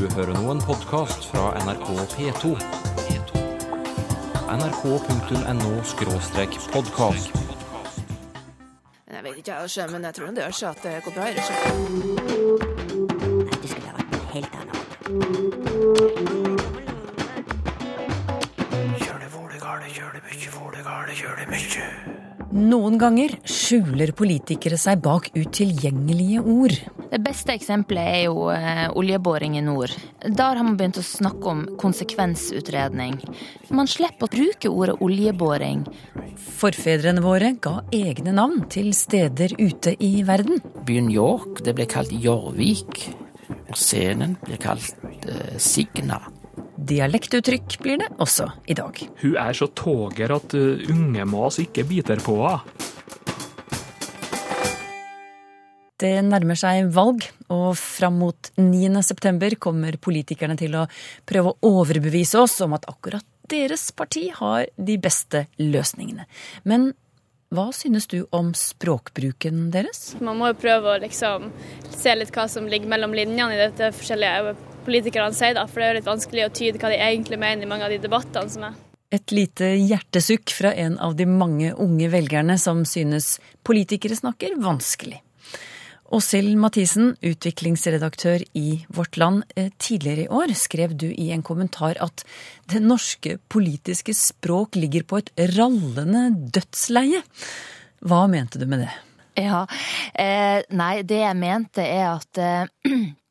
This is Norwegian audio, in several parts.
Du hører nå en podkast fra NRK P2. nrk.no-podkast. Jeg vet ikke, jeg, men jeg tror det gjør seg at det går bra. i det, så. Nei, det skulle ha vært noe helt annet. Noen ganger skjuler politikere seg bak utilgjengelige ord. Det beste eksempelet er jo eh, oljeboring i nord. Der har man begynt å snakke om konsekvensutredning. Man slipper å bruke ordet oljeboring. Forfedrene våre ga egne navn til steder ute i verden. Byen York det ble kalt Jorvik, og scenen blir kalt eh, Signa. Dialektuttrykk blir det også i dag. Hun er så toger at uh, unge mas ikke biter på henne. Det nærmer seg valg, og fram mot 9. september kommer politikerne til å prøve å overbevise oss om at akkurat deres parti har de beste løsningene. Men hva synes du om språkbruken deres? Man må jo prøve å liksom se litt hva som ligger mellom linjene i dette forskjellige politikerne sier, da, for det er jo litt vanskelig å tyde hva de egentlig mener i mange av de debattene som er. Et lite hjertesukk fra en av de mange unge velgerne som synes politikere snakker vanskelig. Åshild Mathisen, utviklingsredaktør i Vårt Land. Eh, Tidligere i år skrev du i en kommentar at det norske politiske språk ligger på et rallende dødsleie. Hva mente du med det? Ja, eh, nei, det jeg mente er at eh,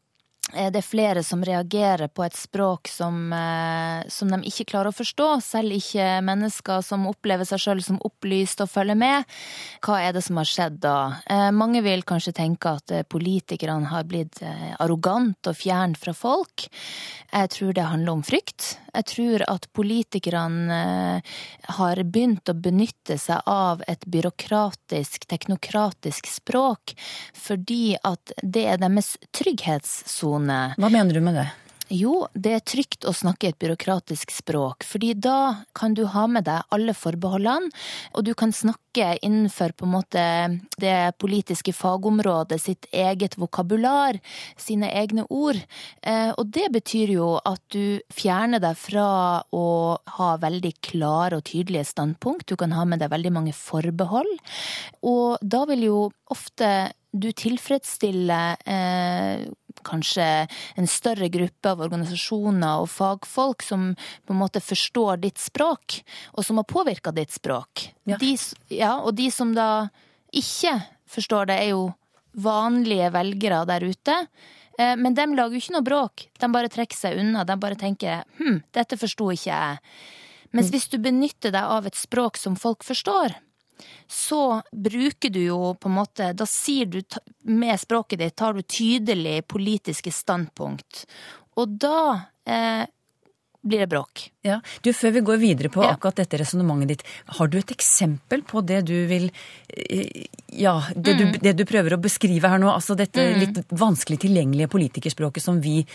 det er flere som reagerer på et språk som, eh, som de ikke klarer å forstå, selv ikke mennesker som opplever seg sjøl som opplyst og følger med. Hva er det som har skjedd da? Eh, mange vil kanskje tenke at eh, politikerne har blitt arrogant og fjern fra folk. Jeg tror det handler om frykt. Jeg tror at politikerne har begynt å benytte seg av et byråkratisk, teknokratisk språk fordi at det er deres trygghetssone. Hva mener du med det? Jo, det er trygt å snakke et byråkratisk språk, fordi da kan du ha med deg alle forbeholdene, og du kan snakke innenfor på en måte det politiske fagområdet sitt eget vokabular, sine egne ord. Eh, og det betyr jo at du fjerner deg fra å ha veldig klare og tydelige standpunkt, du kan ha med deg veldig mange forbehold, og da vil jo ofte du tilfredsstiller eh, kanskje en større gruppe av organisasjoner og fagfolk som på en måte forstår ditt språk, og som har påvirka ditt språk. Ja. De, ja, og de som da ikke forstår det, er jo vanlige velgere der ute. Eh, Men de lager jo ikke noe bråk. De bare trekker seg unna. De bare tenker hm, dette forsto ikke jeg. Mens hvis du benytter deg av et språk som folk forstår, så bruker du jo på en måte Da sier du med språket ditt tar du tydelig politiske standpunkt. Og da eh, blir det bråk. Ja, du, Før vi går videre på Ja. akkurat dette resonnementet ditt, har du et eksempel på det du vil eh, Ja, det, du, det du prøver å beskrive her nå, altså dette litt vanskelig tilgjengelige politikerspråket som vi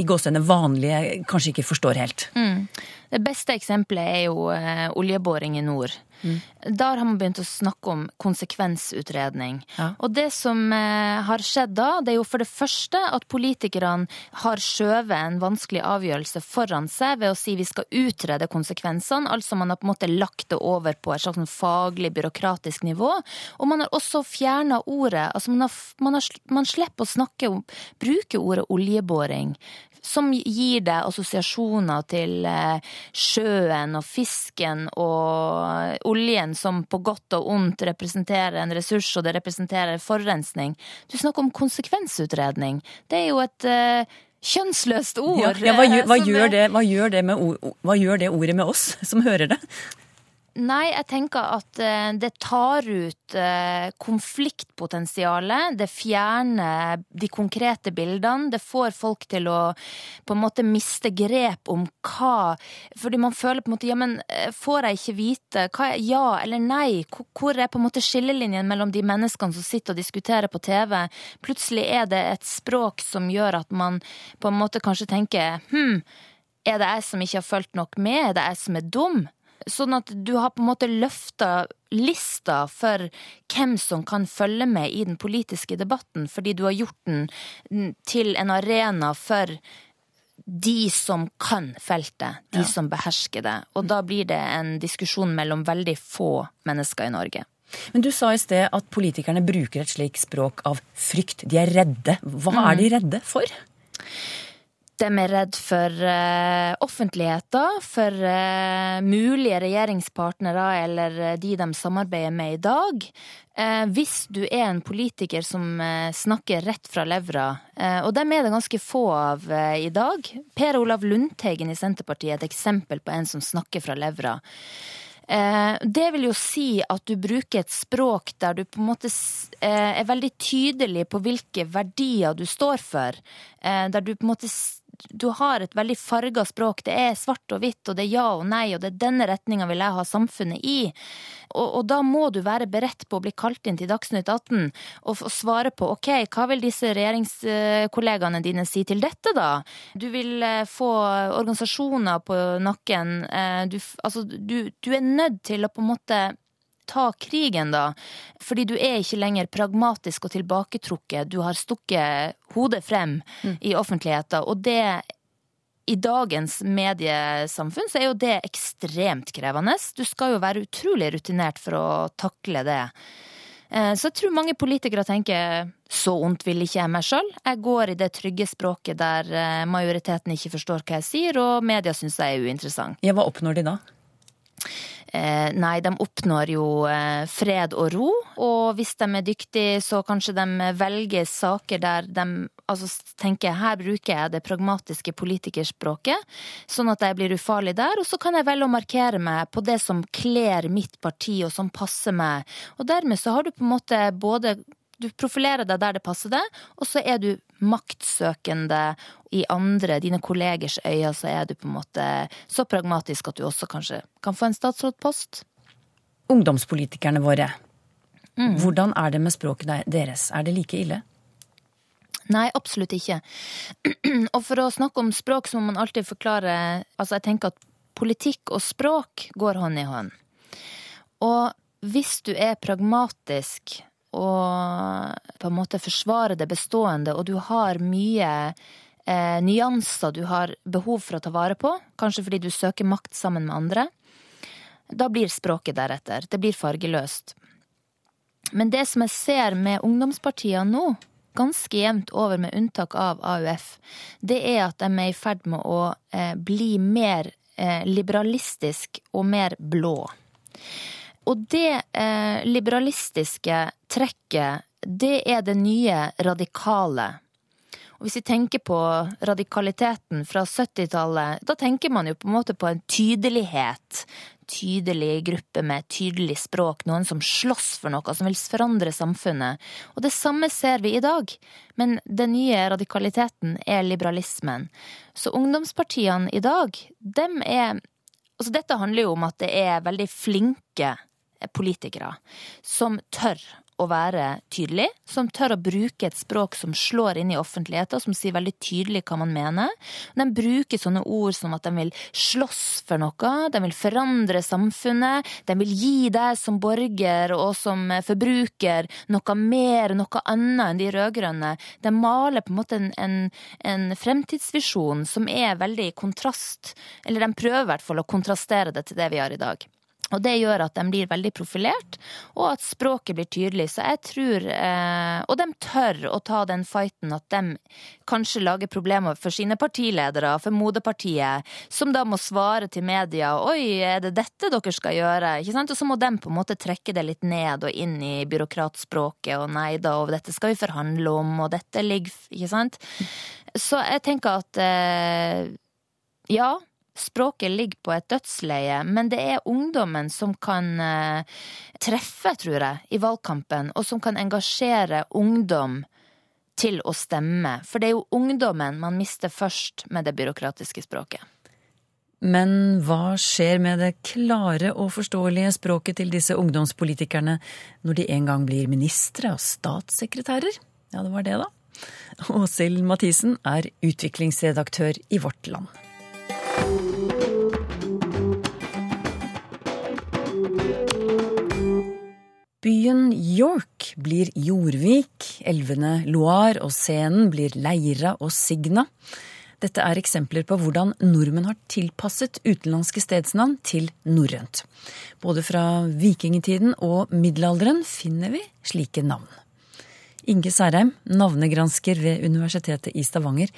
i gåsehudene vanlige kanskje ikke forstår helt. Mm. Det beste eksempelet er jo eh, oljeboring i nord. Der har man begynt å snakke om konsekvensutredning. Ja. Og det som eh, har skjedd da, det er jo for det første at politikerne har skjøvet en vanskelig avgjørelse foran seg ved å si vi skal utrede konsekvensene. Altså man har på en måte lagt det over på et slags sånn faglig, byråkratisk nivå. Og man har også fjerna ordet. Altså man, har, man, har, man slipper å snakke om, bruke ordet oljeboring som gir deg assosiasjoner til eh, sjøen og fisken og oljen som på godt og ondt representerer en ressurs, og det representerer forurensning. Du snakker om konsekvensutredning. Det er jo et eh, kjønnsløst ord. Ja, ja, hva, gjør, hva, eh, gjør det, hva, gjør det med, ord- hva gjør det ordet med oss som hører det? Nei, jeg tenker at eh, det tar ut eh, konfliktpotensialet. Det fjerner de konkrete bildene. Det får folk til å på en måte miste grep om hva Fordi man føler på en måte ja, men eh, får jeg ikke vite hva er ja eller nei? Hvor- er på en måte skillelinjen mellom de menneskene som sitter og diskuterer på TV? Plutselig er det et språk som gjør at man på en måte kanskje tenker hm, er det jeg som ikke har fulgt nok med? Er det jeg som er dum? Sånn at du har på en måte løfta lista for hvem som kan følge med i den politiske debatten, fordi du har gjort den til en arena for de som kan feltet, de som behersker det. Og da blir det en diskusjon mellom veldig få mennesker i Norge. Men du sa i sted at politikerne bruker et slikt språk av frykt. De er redde. Hva er de redde for? De er redd for uh, offentligheten, for uh, mulige regjeringspartnere eller uh, de de samarbeider med i dag. hvis du er en politiker som snakker rett fra levra, og dem er det ganske få av i dag Per Olav Lundteigen i Senterpartiet er et eksempel på en som snakker fra levra. Det vil jo si at du bruker et språk der du på en måte er veldig tydelig på hvilke verdier du står for. Der du på en måte du har et veldig farga språk. Det er svart og hvitt, og det er ja og nei, og det er denne retninga vil jeg ha samfunnet i. Og, og, da må du være beredt på å bli kalt inn til Dagsnytt 18 og, svare på ok, hva vil disse regjeringskollegaene dine si til dette, da? Du vil eh, få organisasjoner på nakken. Eh, du, altså, du, du er nødt til å på en måte ta krigen, da. Fordi du er ikke lenger pragmatisk og tilbaketrukket. Du har stukket hodet frem mm. i offentligheten. Og det i dagens mediesamfunn så er jo det ekstremt krevende. Du skal jo være utrolig rutinert for å takle det. Eh, så jeg tror mange politikere tenker så ondt vil ikke jeg meg sjøl. Jeg går i det trygge språket der eh, majoriteten ikke forstår hva jeg sier, og media syns jeg er uinteressant. Ja, Hva oppnår de da? Eh, nei, de oppnår jo eh, fred og ro, og hvis de er dyktige, så kanskje de velger saker der de altså, tenker her bruker jeg det pragmatiske politikerspråket, sånn at jeg blir ufarlig der, og så kan jeg velge å markere meg på det som kler mitt parti, og som passer meg. Og dermed så har du på en måte både du profilerer deg der det passer deg, og så er du maktsøkende i andre, dine kollegers øyne, så er du på en måte så pragmatisk at du også kanskje kan få en statsrådpost. Ungdomspolitikerne våre, mm. hvordan er det med språket deres? Er det like ille? Nei, absolutt ikke. Og for å snakke om språk så må man alltid forklare Altså, jeg tenker at politikk og språk går hånd i hånd. Og hvis du er pragmatisk og på en måte forsvare det bestående, og du har mye eh, nyanser du har behov for å ta vare på, kanskje fordi du søker makt sammen med andre, da blir språket deretter. Det blir fargeløst. Men det som jeg ser med ungdomspartiene nå, ganske jevnt over med unntak av AUF, det er at de er i ferd med å eh, bli mer eh, liberalistisk og mer blå. Og det eh, liberalistiske trekket, det er det nye radikale. Og hvis vi tenker på radikaliteten fra 70-tallet, da tenker man jo på en måte på en tydelighet. Tydelig gruppe med tydelig språk, noen som slåss for noe, som vil forandre samfunnet. Og det samme ser vi i dag, men den nye radikaliteten er liberalismen. Så ungdomspartiene i dag, dem er Altså dette handler jo om at det er veldig flinke politikere som tør å være tydelig, som tør å bruke et språk som slår inn i offentligheten, som sier veldig tydelig hva man mener. De bruker sånne ord som at de vil slåss for noe, de vil forandre samfunnet, de vil gi deg som borger og som forbruker noe mer, noe annet enn de rød-grønne. De maler på en måte en, en, en fremtidsvisjon som er veldig i kontrast, eller de prøver i hvert fall å kontrastere det til det vi har i dag. Og det gjør at de blir veldig profilert, og at språket blir tydelig. Så jeg tror eh, Og de tør å ta den fighten at de kanskje lager problemer for sine partiledere, for moderpartiet, som da må svare til media Oi, er det dette dere skal gjøre? Ikke sant? Og så må de på en måte trekke det litt ned og inn i byråkratspråket, og nei da, og dette skal vi forhandle om, og dette ligger Ikke sant? Så jeg tenker at eh, ja, Språket ligger på et dødsleie, men det er ungdommen som kan eh, treffe, tror jeg, i valgkampen, og som kan engasjere ungdom til å stemme. For det er jo ungdommen man mister først med det byråkratiske språket. Men hva skjer med det klare og forståelige språket til disse ungdomspolitikerne når de en gang blir ministre og statssekretærer? Ja, det var det, da. Åshild Mathisen er utviklingsredaktør i Vårt Land. Byen York blir Jorvik, elvene Loire og Senen blir Leira og Signa. Dette er eksempler på hvordan nordmenn har tilpasset utenlandske stedsnavn til norrønt. Både fra vikingtiden og middelalderen finner vi slike navn. Inge Særheim, navnegransker ved Universitetet i Stavanger.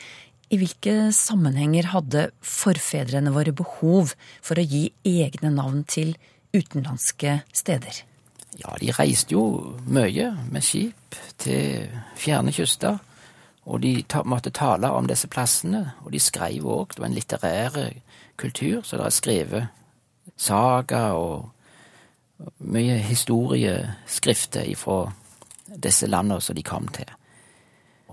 I hvilke sammenhenger hadde forfedrene våre behov for å gi egne navn til utenlandske steder? Ja, de reiste jo mye med skip til fjerne kyster. Og de ta, måtte tale om disse plassene, og de skrev òg. Det var en litterær kultur, så det er skrevet saga og mye historieskrifter ifra disse landene som de kom til.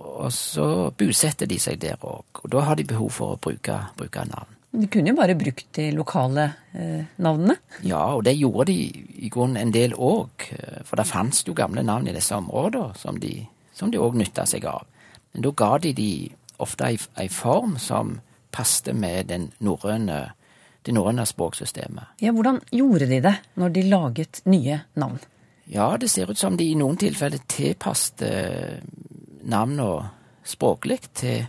Og så bosetter de seg der òg, og da har de behov for å bruke, bruke navn. De kunne jo bare brukt de lokale eh, navnene? Ja, og det gjorde de i grunnen en del òg. For det fantes jo gamle navn i disse områdene som de òg nytta seg av. Men da ga de de ofte ei, ei form som passte med den norrøne, det norrøne språksystemet. Ja, Hvordan gjorde de det når de laget nye navn? Ja, det ser ut som de i noen tilfeller tilpasste navnene språklig til,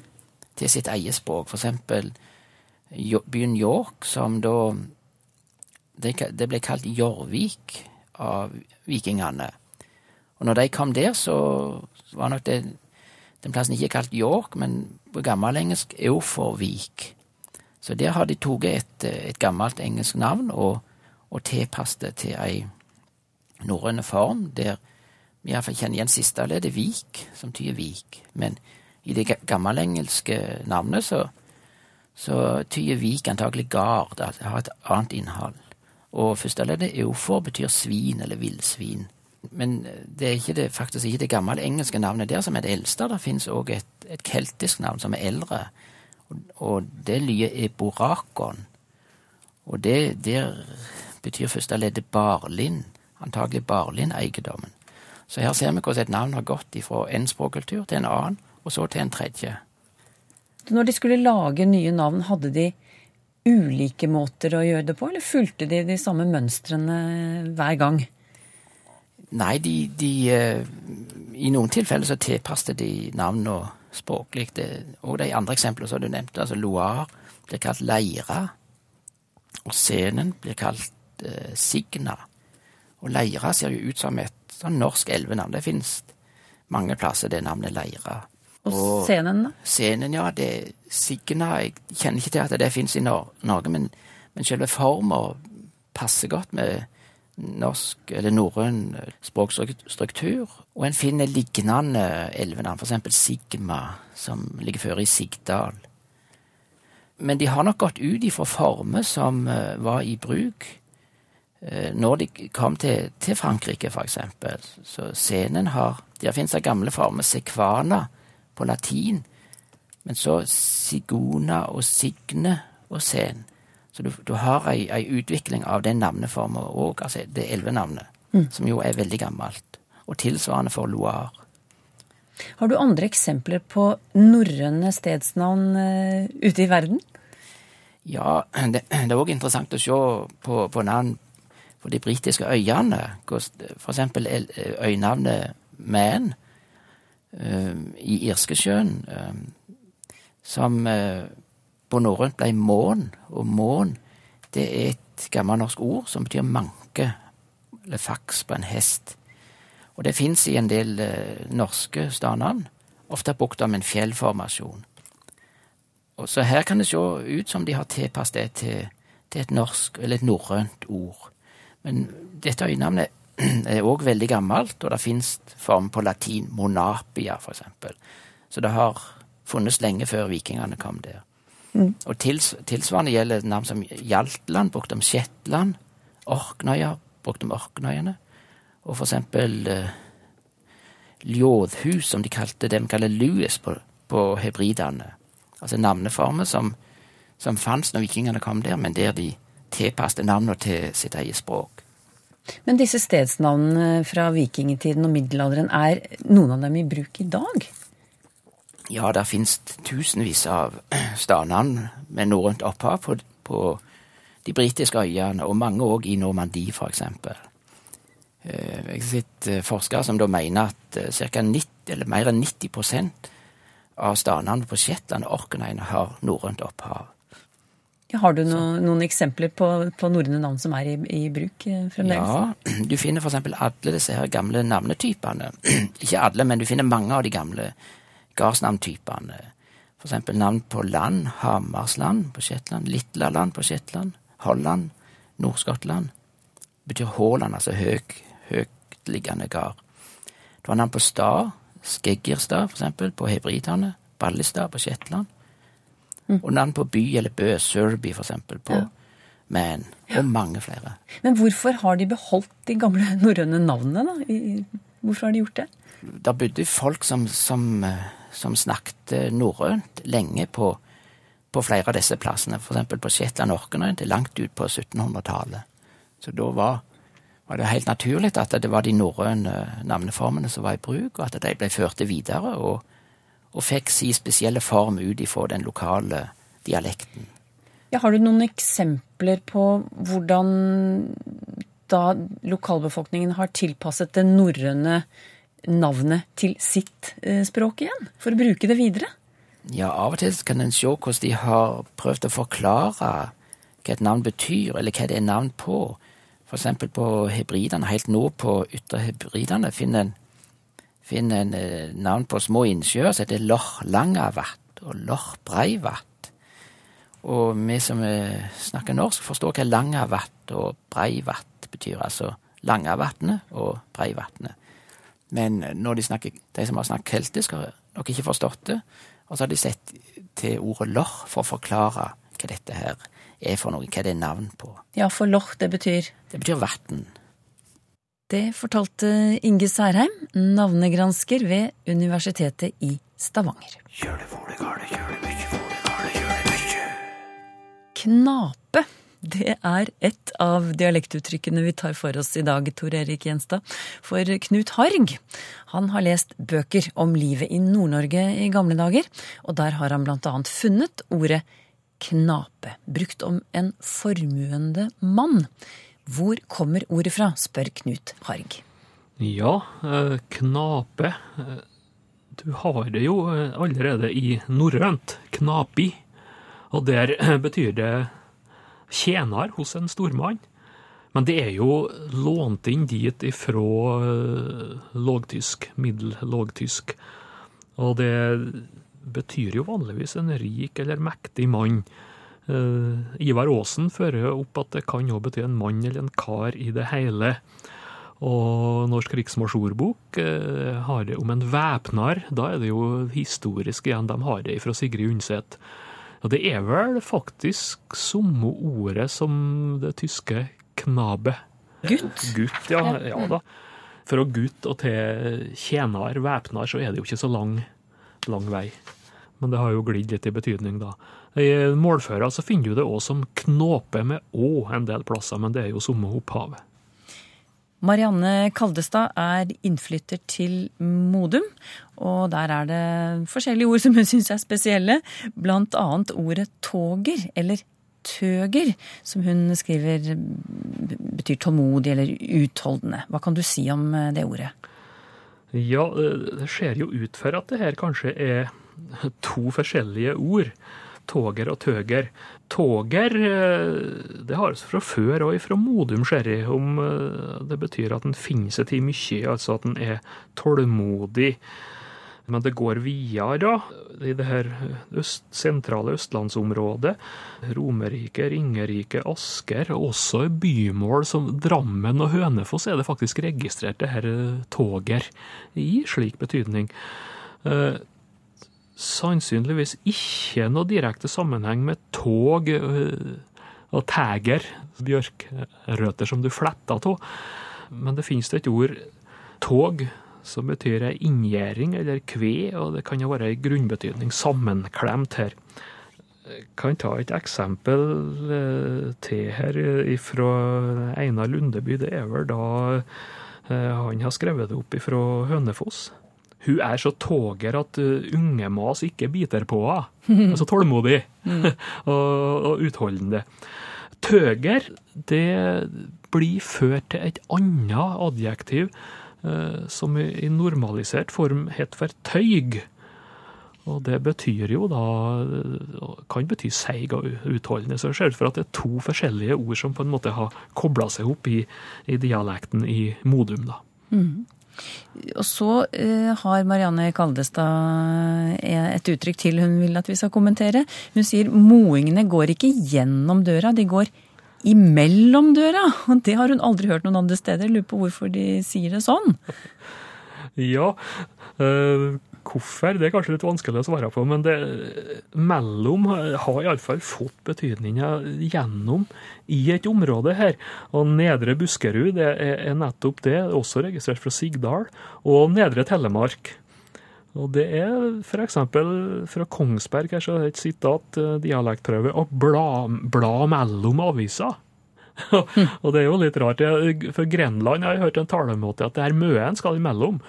til, sitt eget språk. For eksempel byen York, som da Det ble kalt Jorvik av vikingene. Og når de kom der, så var nok det den plassen ikke kalt York, men på gammelengelsk Euforvik. Så der har de tatt et, et gammelt engelsk navn og, og tilpasset det til ei norrøn form, der vi iallfall kjenner igjen siste leddet, Vik, som tyder vik. Men i det gammelengelske navnet så, så tyder Vik antagelig gard, det har et annet innhold. Og første leddet eufor betyr svin eller villsvin. Men det er ikke det, faktisk ikke det gamle engelske navnet der som er det eldste. Det fins òg et, et, keltisk navn som er eldre, og, og det lyder eborakon. Og det der betyr første leddet barlind, antagelig barlindeiendommen. Så her ser vi hvordan et navn har gått fra en språkkultur til en annen, og så til en tredje. Når de skulle lage nye navn, hadde de ulike måter å gjøre det på, eller fulgte de de samme mønstrene hver gang? Nei, de, de I noen tilfeller så tilpasset de navn og språklig. Og de andre eksemplene som du nevnte, altså Loire blir kalt Leira. Og scenen blir kalt eh, Signa. Og Leira ser jo ut som et sånn norsk elvenavn. Det finnes mange plasser det navnet Leira. Og, og scenen, da? Scenen, ja. det Signa Jeg kjenner ikke til at det fins i Norge, men, men selve forma passer godt med norsk eller norrøn språkstruktur. Og en finner lignende elvenavn, f.eks. Sigma, som ligger føre i Sigdal. Men de har nok gått ut ifra former som var i bruk når de kom til, til Frankrike, f.eks. Så scenen har Der finnes det gamle former, sequana på latin, men så sigona og signe og sen. Så du, du har ei, ei, utvikling av den navneformen òg, altså det elvenavnet, mm. som jo er veldig gammelt. Og tilsvarende for Loire. Har du andre eksempler på norrøne stedsnavn uh, ute i verden? Ja, det, det er òg interessant å se på, på navn på de britiske øyene. Eksempel øynavnet Man i Irskesjøen, uh, som på norrønt ble mån, og mån det er et gammelt norsk ord som betyr manke, eller faks på en hest. Og det fins i en del eh, norske stadnavn, ofte brukt om en fjellformasjon. Og så her kan det se ut som de har tilpasset det til, til, et norsk, eller et norrønt ord. Men dette øynavnet er òg veldig gammelt, og det fins form på latin, monapia, for eksempel. Så det har funnes lenge før vikingene kom der. Mm. Og tils, tilsvarende gjelder navn som Hjaltland, brukt om Shetland. Orknøya, brukt om Orknøyene. Og for eksempel uh, Ljådhus, som de kalte de kaller Louis på, på hebridene. Altså navneformer som, som fantes når vikingene kom der, men der de tilpasset navnene til sitt eget språk. Men disse stedsnavnene fra vikingtiden og middelalderen, er noen av dem i bruk i dag? Ja, det finnes tusenvis av stadnavn med norrønt opphav på, på, de britiske øyene, og mange òg i Normandie, eksempel. Eh, jeg har sett eh, forskere som da mener at eh, ca. 90, eller mer enn 90% av stadnavnene på Shetland og Orknøyene har norrønt opphav. Har du noen, noen eksempler på, på norrøne navn som er i, i bruk eh, fremdeles? Ja, du finner f.eks. alle disse her gamle navnetypene. Ikke alle, men du finner mange av de gamle gardsnavntypene. F.eks. navn på land, Hamarsland på Shetland, Litlaland på Shetland, Holland, Nord-Skottland. betyr Haaland, altså høg, høytliggende gard. Du har navn på stad, Skeggerstad, f.eks. på hebridene, Ballestad på Shetland. Og navn på by eller bø, for eksempel, på Ja. Man, og mange flere. Men hvorfor har de beholdt de gamle norrøne navnene, da? Hvorfor har de gjort det? Der bodde folk som, som, eh, som snakket norrønt lenge på, på flere av disse plassene, eksempel på Shetland og Orknøy, til langt ut på 1700-tallet. Så da var, var det helt naturlig at det var de norrøne navneformene som var i bruk, og at de ble ført videre, og, og fikk si spesielle form ut ifra den lokale dialekten. Ja, har du noen eksempler på hvordan da lokalbefolkningen har tilpasset det norrøne navnet til sitt eh, språk igjen, for å bruke det videre? Ja, av og til kan en se hvordan de har prøvd å forklare hva et navn betyr, eller hva det er navn på. For eksempel på hebridene, helt nå på ytterhebridene, finner en, finner en eh, navn på små innsjøer som heter Loch Langavat og Loch Breivat. Og vi som eh, snakker norsk, forstår hva Langavat og Breivat betyr, altså Langavatnet og Breivatnet. Men når de, snakker, de som har snakket keltisk, har nok ikke forstått det. Og så har de sett til ordet loch for å forklare hva dette her er for noe, hva det er navn på. Ja, for loch, det betyr Det betyr vatn. Det fortalte Inge Særheim, navnegransker ved Universitetet i Stavanger. Knape, det er et av dialektuttrykkene vi tar for oss i dag, Tor Erik Gjenstad. For Knut Harg, han har lest bøker om livet i Nord-Norge i gamle dager, og der har han blant annet funnet ordet knape, brukt om en formuende mann. Hvor kommer ordet fra, spør Knut Harg. Ja, eh, knape. eh, Du har det jo eh, allerede i norrønt. Knapi. Og der betyr det tjener hos en stormann. Men det er jo lånt inn dit ifra lågtysk, middellågtysk. Og det betyr jo vanligvis en rik eller mektig mann. Eh, Ivar Aasen fører opp at det kan òg bety en mann eller en kar i det hele. Og Norsk riksmarsjordbok eh, har det om en væpnar. Da er det jo historisk igjen, de har det fra Sigrid Undset. Og det er vel faktisk samme ordet som det tyske knabe. Gutt. Gutt, ja, ja da. Fra gutt og til tjener, væpnar, så er det jo ikke så lang, lang vei. Men det har jo glidd litt i betydning, da. I målføra så finner du det òg som knåpe med å en del plasser, men det er jo samme opphavet. Marianne Kaldestad er innflytter til Modum, og der er det forskjellige ord som hun syns er spesielle, blant annet ordet toger, eller tøger, som hun skriver betyr tålmodig eller utholdende. Hva kan du si om eh, det ordet? Ja, eh, det ser jo ut for at det her kanskje er to forskjellige ord. Toger og tøger. Toger, eh, det har vi fra før og fra Modum Sherry, om eh, det betyr at en finner seg til mye, altså at en er tålmodig. Men det går videre, i det her øst, sentrale østlandsområdet. Romerike, Ringerike, Asker, og også bymål som Drammen og Hønefoss er det faktisk registrert det her eh, toger i slik betydning. Eh, sannsynligvis ikke noe direkte sammenheng med tog eh, og teger, bjørkrøtter som du fletter av. Men det finnes et ord, tog, som betyr ei inngjerding eller kve, og det kan jo være ei grunnbetydning sammenklemt her. Jeg kan ta et eksempel eh, til her fra Einar Lundeby. Det er vel da eh, han har skrevet det opp fra Hønefoss. Hun er så toger at uh, ungemas ikke biter på henne. Altså tålmodig og, og utholdende. Tøger, det blir ført til et annet adjektiv eh, som i i normalisert form heter for tøyg. Og det betyr jo da Kan bety seig og utholdende. Så det ser ut for at det er to forskjellige ord som på en måte har kobla seg opp i, i, dialekten i Modum, da. Mm. Og så uh, har Marianne Kaldestad et uttrykk til hun vil at vi skal kommentere. Hun sier moingene går ikke gjennom døra, de går imellom døra. Og det har hun aldri hørt noen andre steder. Lurer på hvorfor de sier det sånn. Ja, uh, Hvorfor? Det er kanskje litt vanskelig å svare på, men det, mellom har iallfall fått betydninga gjennom i et område her. Og Nedre Buskerud det er, er nettopp det, også registrert fra Sigdal, og Nedre Telemark. Og det er f.eks. fra Kongsberg her så er et sitat, eh, dialektprøve, å bla, bla mellom aviser. og det er jo litt rart. For Grenland har jeg hørt en talemåte at det her møen skal imellom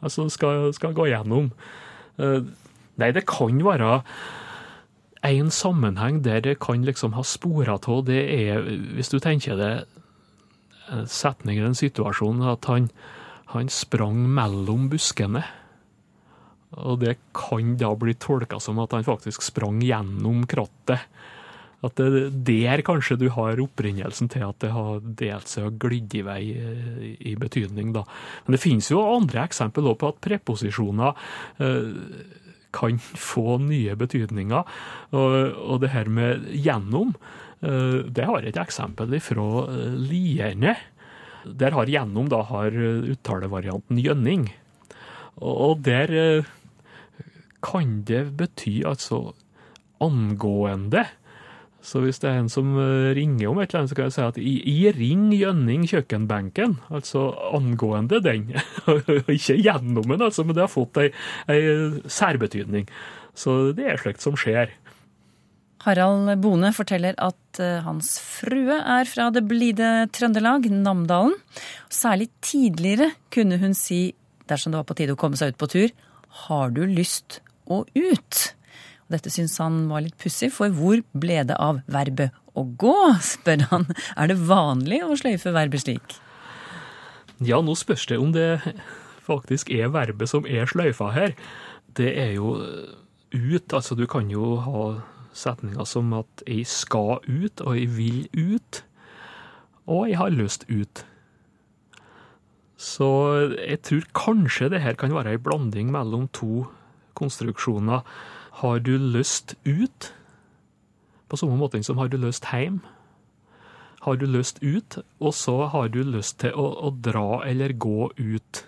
altså skal, skal gå gjennom. Eh, nei, det kan være en sammenheng der det kan liksom ha spora av, det er, hvis du tenker det, setningen i den situasjonen, at han, han sprang mellom buskene. Og det kan da bli tolka som at han faktisk sprang gjennom krattet. At det er der kanskje du har opprinnelsen til at det har delt seg og glidd i vei eh, i betydning. Da. Men det finnes jo andre eksempel på at preposisjoner eh, kan få nye betydninger. Og, og det her med gjennom, eh, det har et eksempel fra Lierne. Der har gjennom da har uttalevarianten gjønning. Og der kan det bety altså angående. Så hvis det er en som eh, ringer om et eller annet, så kan jeg si at i, ring Jønning kjøkkenbenken, altså angående den. Ikke gjennom den, altså, men det har fått ei, ei særbetydning. Så det er slikt som skjer. Harald Bone forteller at eh, hans frue er fra det blide Trøndelag, Namdalen. Særlig tidligere kunne hun si, dersom det var på tide å komme seg ut på tur, har du lyst å ut? Dette syns han var litt pussig, for hvor ble det av verbet å gå, spør han. Er det vanlig å sløyfe verbet slik? Ja, nå spørs det om det faktisk er verbet som er sløyfa her. Det er jo ut, altså du kan jo ha setninger som at jeg skal ut, og jeg vil ut, og jeg har lyst ut. Så jeg tror kanskje det her kan være ei blanding mellom to konstruksjoner. Har du lyst ut? På samme måte som har du lyst hjem? Har du lyst ut, og så har du lyst til å, å dra eller gå ut.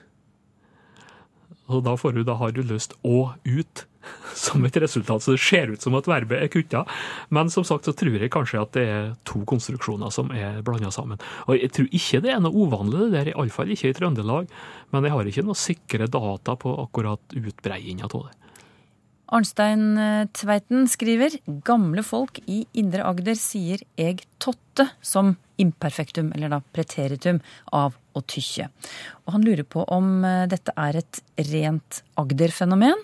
Og da får du da har du lyst å ut som et resultat. Så det ser ut som at verbet er kutta. Men som sagt så tror jeg kanskje at det er to konstruksjoner som er blanda sammen. Og jeg tror ikke det er noe uvanlig, det der, iallfall ikke i Trøndelag. Men jeg har ikke noe sikre data på akkurat utbreiinga av det. Arnstein eh, Tveiten skriver gamle folk i Indre Agder sier 'eg totte' som imperfektum, eller da preteritum, av å tykke. Og han lurer på om eh, dette er et rent Agder-fenomen.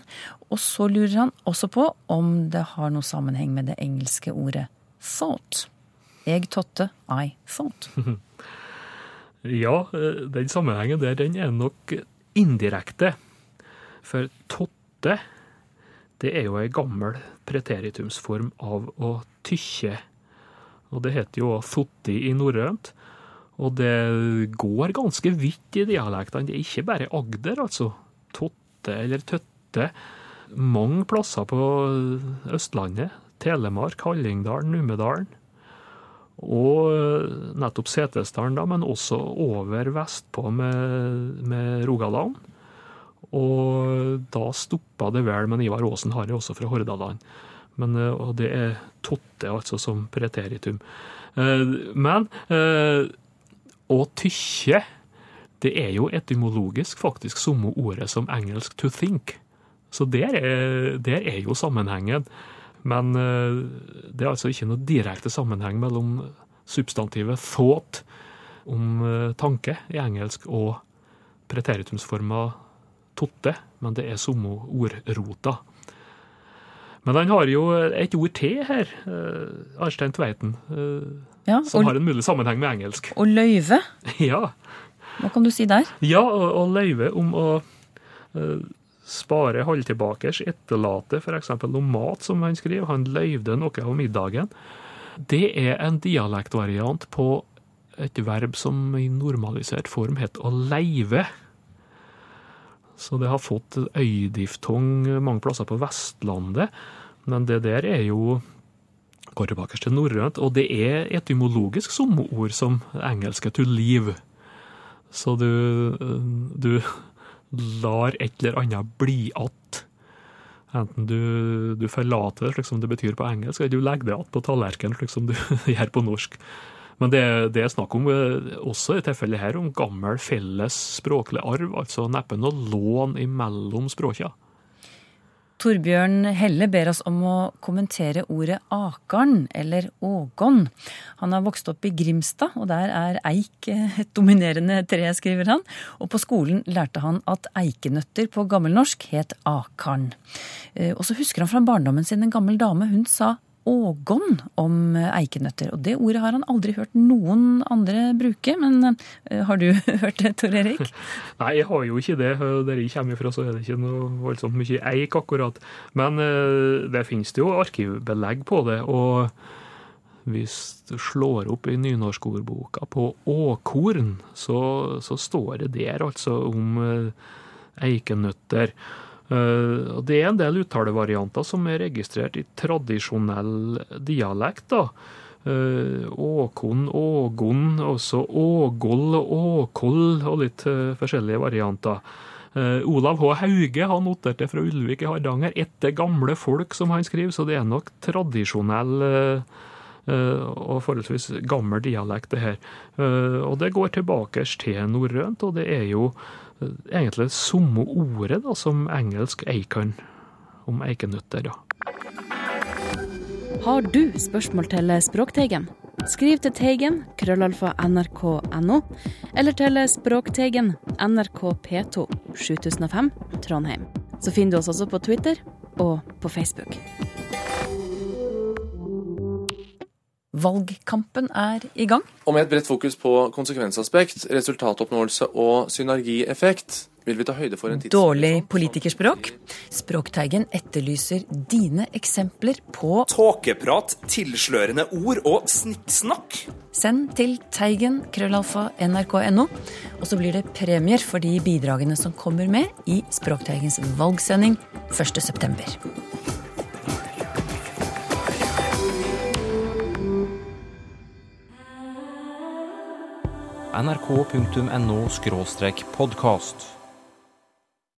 Og så lurer han også på om det har noe sammenheng med det engelske ordet 'thought'. Eg totte, I thought. Ja, eh, den sammenhengen der, den er nok indirekte. For totte det er jo ei gammel preteritumsform av å tykke. Og det heter jo thotti i norrønt. Og det går ganske vidt i dialektene. Det er ikke bare Agder, altså. Totte eller tøtte. Mange plasser på Østlandet. Telemark, Hallingdalen, Numedalen. Og nettopp Setesdalen, da, men også over vestpå med, med Rogaland. Og da stoppa det vel, men Ivar Aasen har det også fra Hordaland. Men, eh, og det er totte, altså, som preteritum. Eh, men eh, å tykke, det er jo etymologisk faktisk samme ordet som engelsk 'to think'. Så der er, der er jo sammenhengen. Men det er altså ikke noe direkte sammenheng mellom substantivet 'thought' om tanke i engelsk og preteritumsforma totte, men det er samme ordrota. Men han har jo et ord til her, uh, Arstein Tveiten, uh, ja, som har en mulig sammenheng med engelsk. Og løyve? Ja. Hva kan du si der? Ja, og, og løyve om å uh, spare, holde tilbake, etterlate f.eks. noe mat, som han skriver. Han løyvde noe av middagen. Det er en dialektvariant på et verb som i normalisert form heter å leive. Så det har fått øydiftong mange plasser på Vestlandet. Men det der er jo går tilbake til norrønt, og det er etymologisk samme ord som engelske 'to live'. Så du, du lar et eller annet bli att. Enten du, du forlater det, slik som det betyr på engelsk, eller du legger det att på tallerkenen, slik som du gjør på norsk. Men det, det er snakk om, også i tilfellet her, om gammel felles språklig arv, altså neppe noe lån imellom språkene. Torbjørn Helle ber oss om å kommentere ordet Akarn, eller ågon. Han har vokst opp i Grimstad, og der er eik et dominerende tre, skriver han. Og på skolen lærte han at eikenøtter på gammelnorsk het Akarn. Og så husker han fra barndommen sin en gammel dame. Hun sa ågon om eikenøtter. Og det ordet har han aldri hørt noen andre bruke. Men har du hørt det, Tor Erik? Nei, jeg har jo ikke det. Der jeg kommer fra, så er det ikke noe voldsomt mye eik, akkurat. Men det finnes det jo arkivbelegg på det. Og hvis du slår opp i nynorskordboka på åkorn, så, så står det der altså om eikenøtter. Uh, det er en del uttalevarianter som er registrert i tradisjonell dialekt. da. Uh, åkon, ågon, også ågol og åkoll og litt uh, forskjellige varianter. Olav H. Hauge har notert det fra Ulvik i Hardanger. Etter gamle folk, som han skriver, så det er nok tradisjonell og forholdsvis gammel dialekt, det her. Og det går tilbake til norrønt, og det er jo egentlig samme ordet da, som engelsk eikon, om eikenøtter. Har du spørsmål til Språkteigen? Skriv til Teigen, krøllalfa nrk.no, eller til Språkteigen, NRK P2, 7005, Trondheim. Så finner du oss også på Twitter og på Facebook. Valgkampen er i gang. Og med et bredt fokus på konsekvensaspekt, resultatoppnåelse og synergieffekt, vil vi ta høyde for en tids... Dårlig politikerspråk. Språkteigen etterlyser dine eksempler på Tåkeprat, tilslørende ord og snikksnakk. Send til teigen krøllalfa nrk.no, og så blir det premier for de bidragene som kommer med i Språkteigens valgsending 1.9. nrk.no podkast.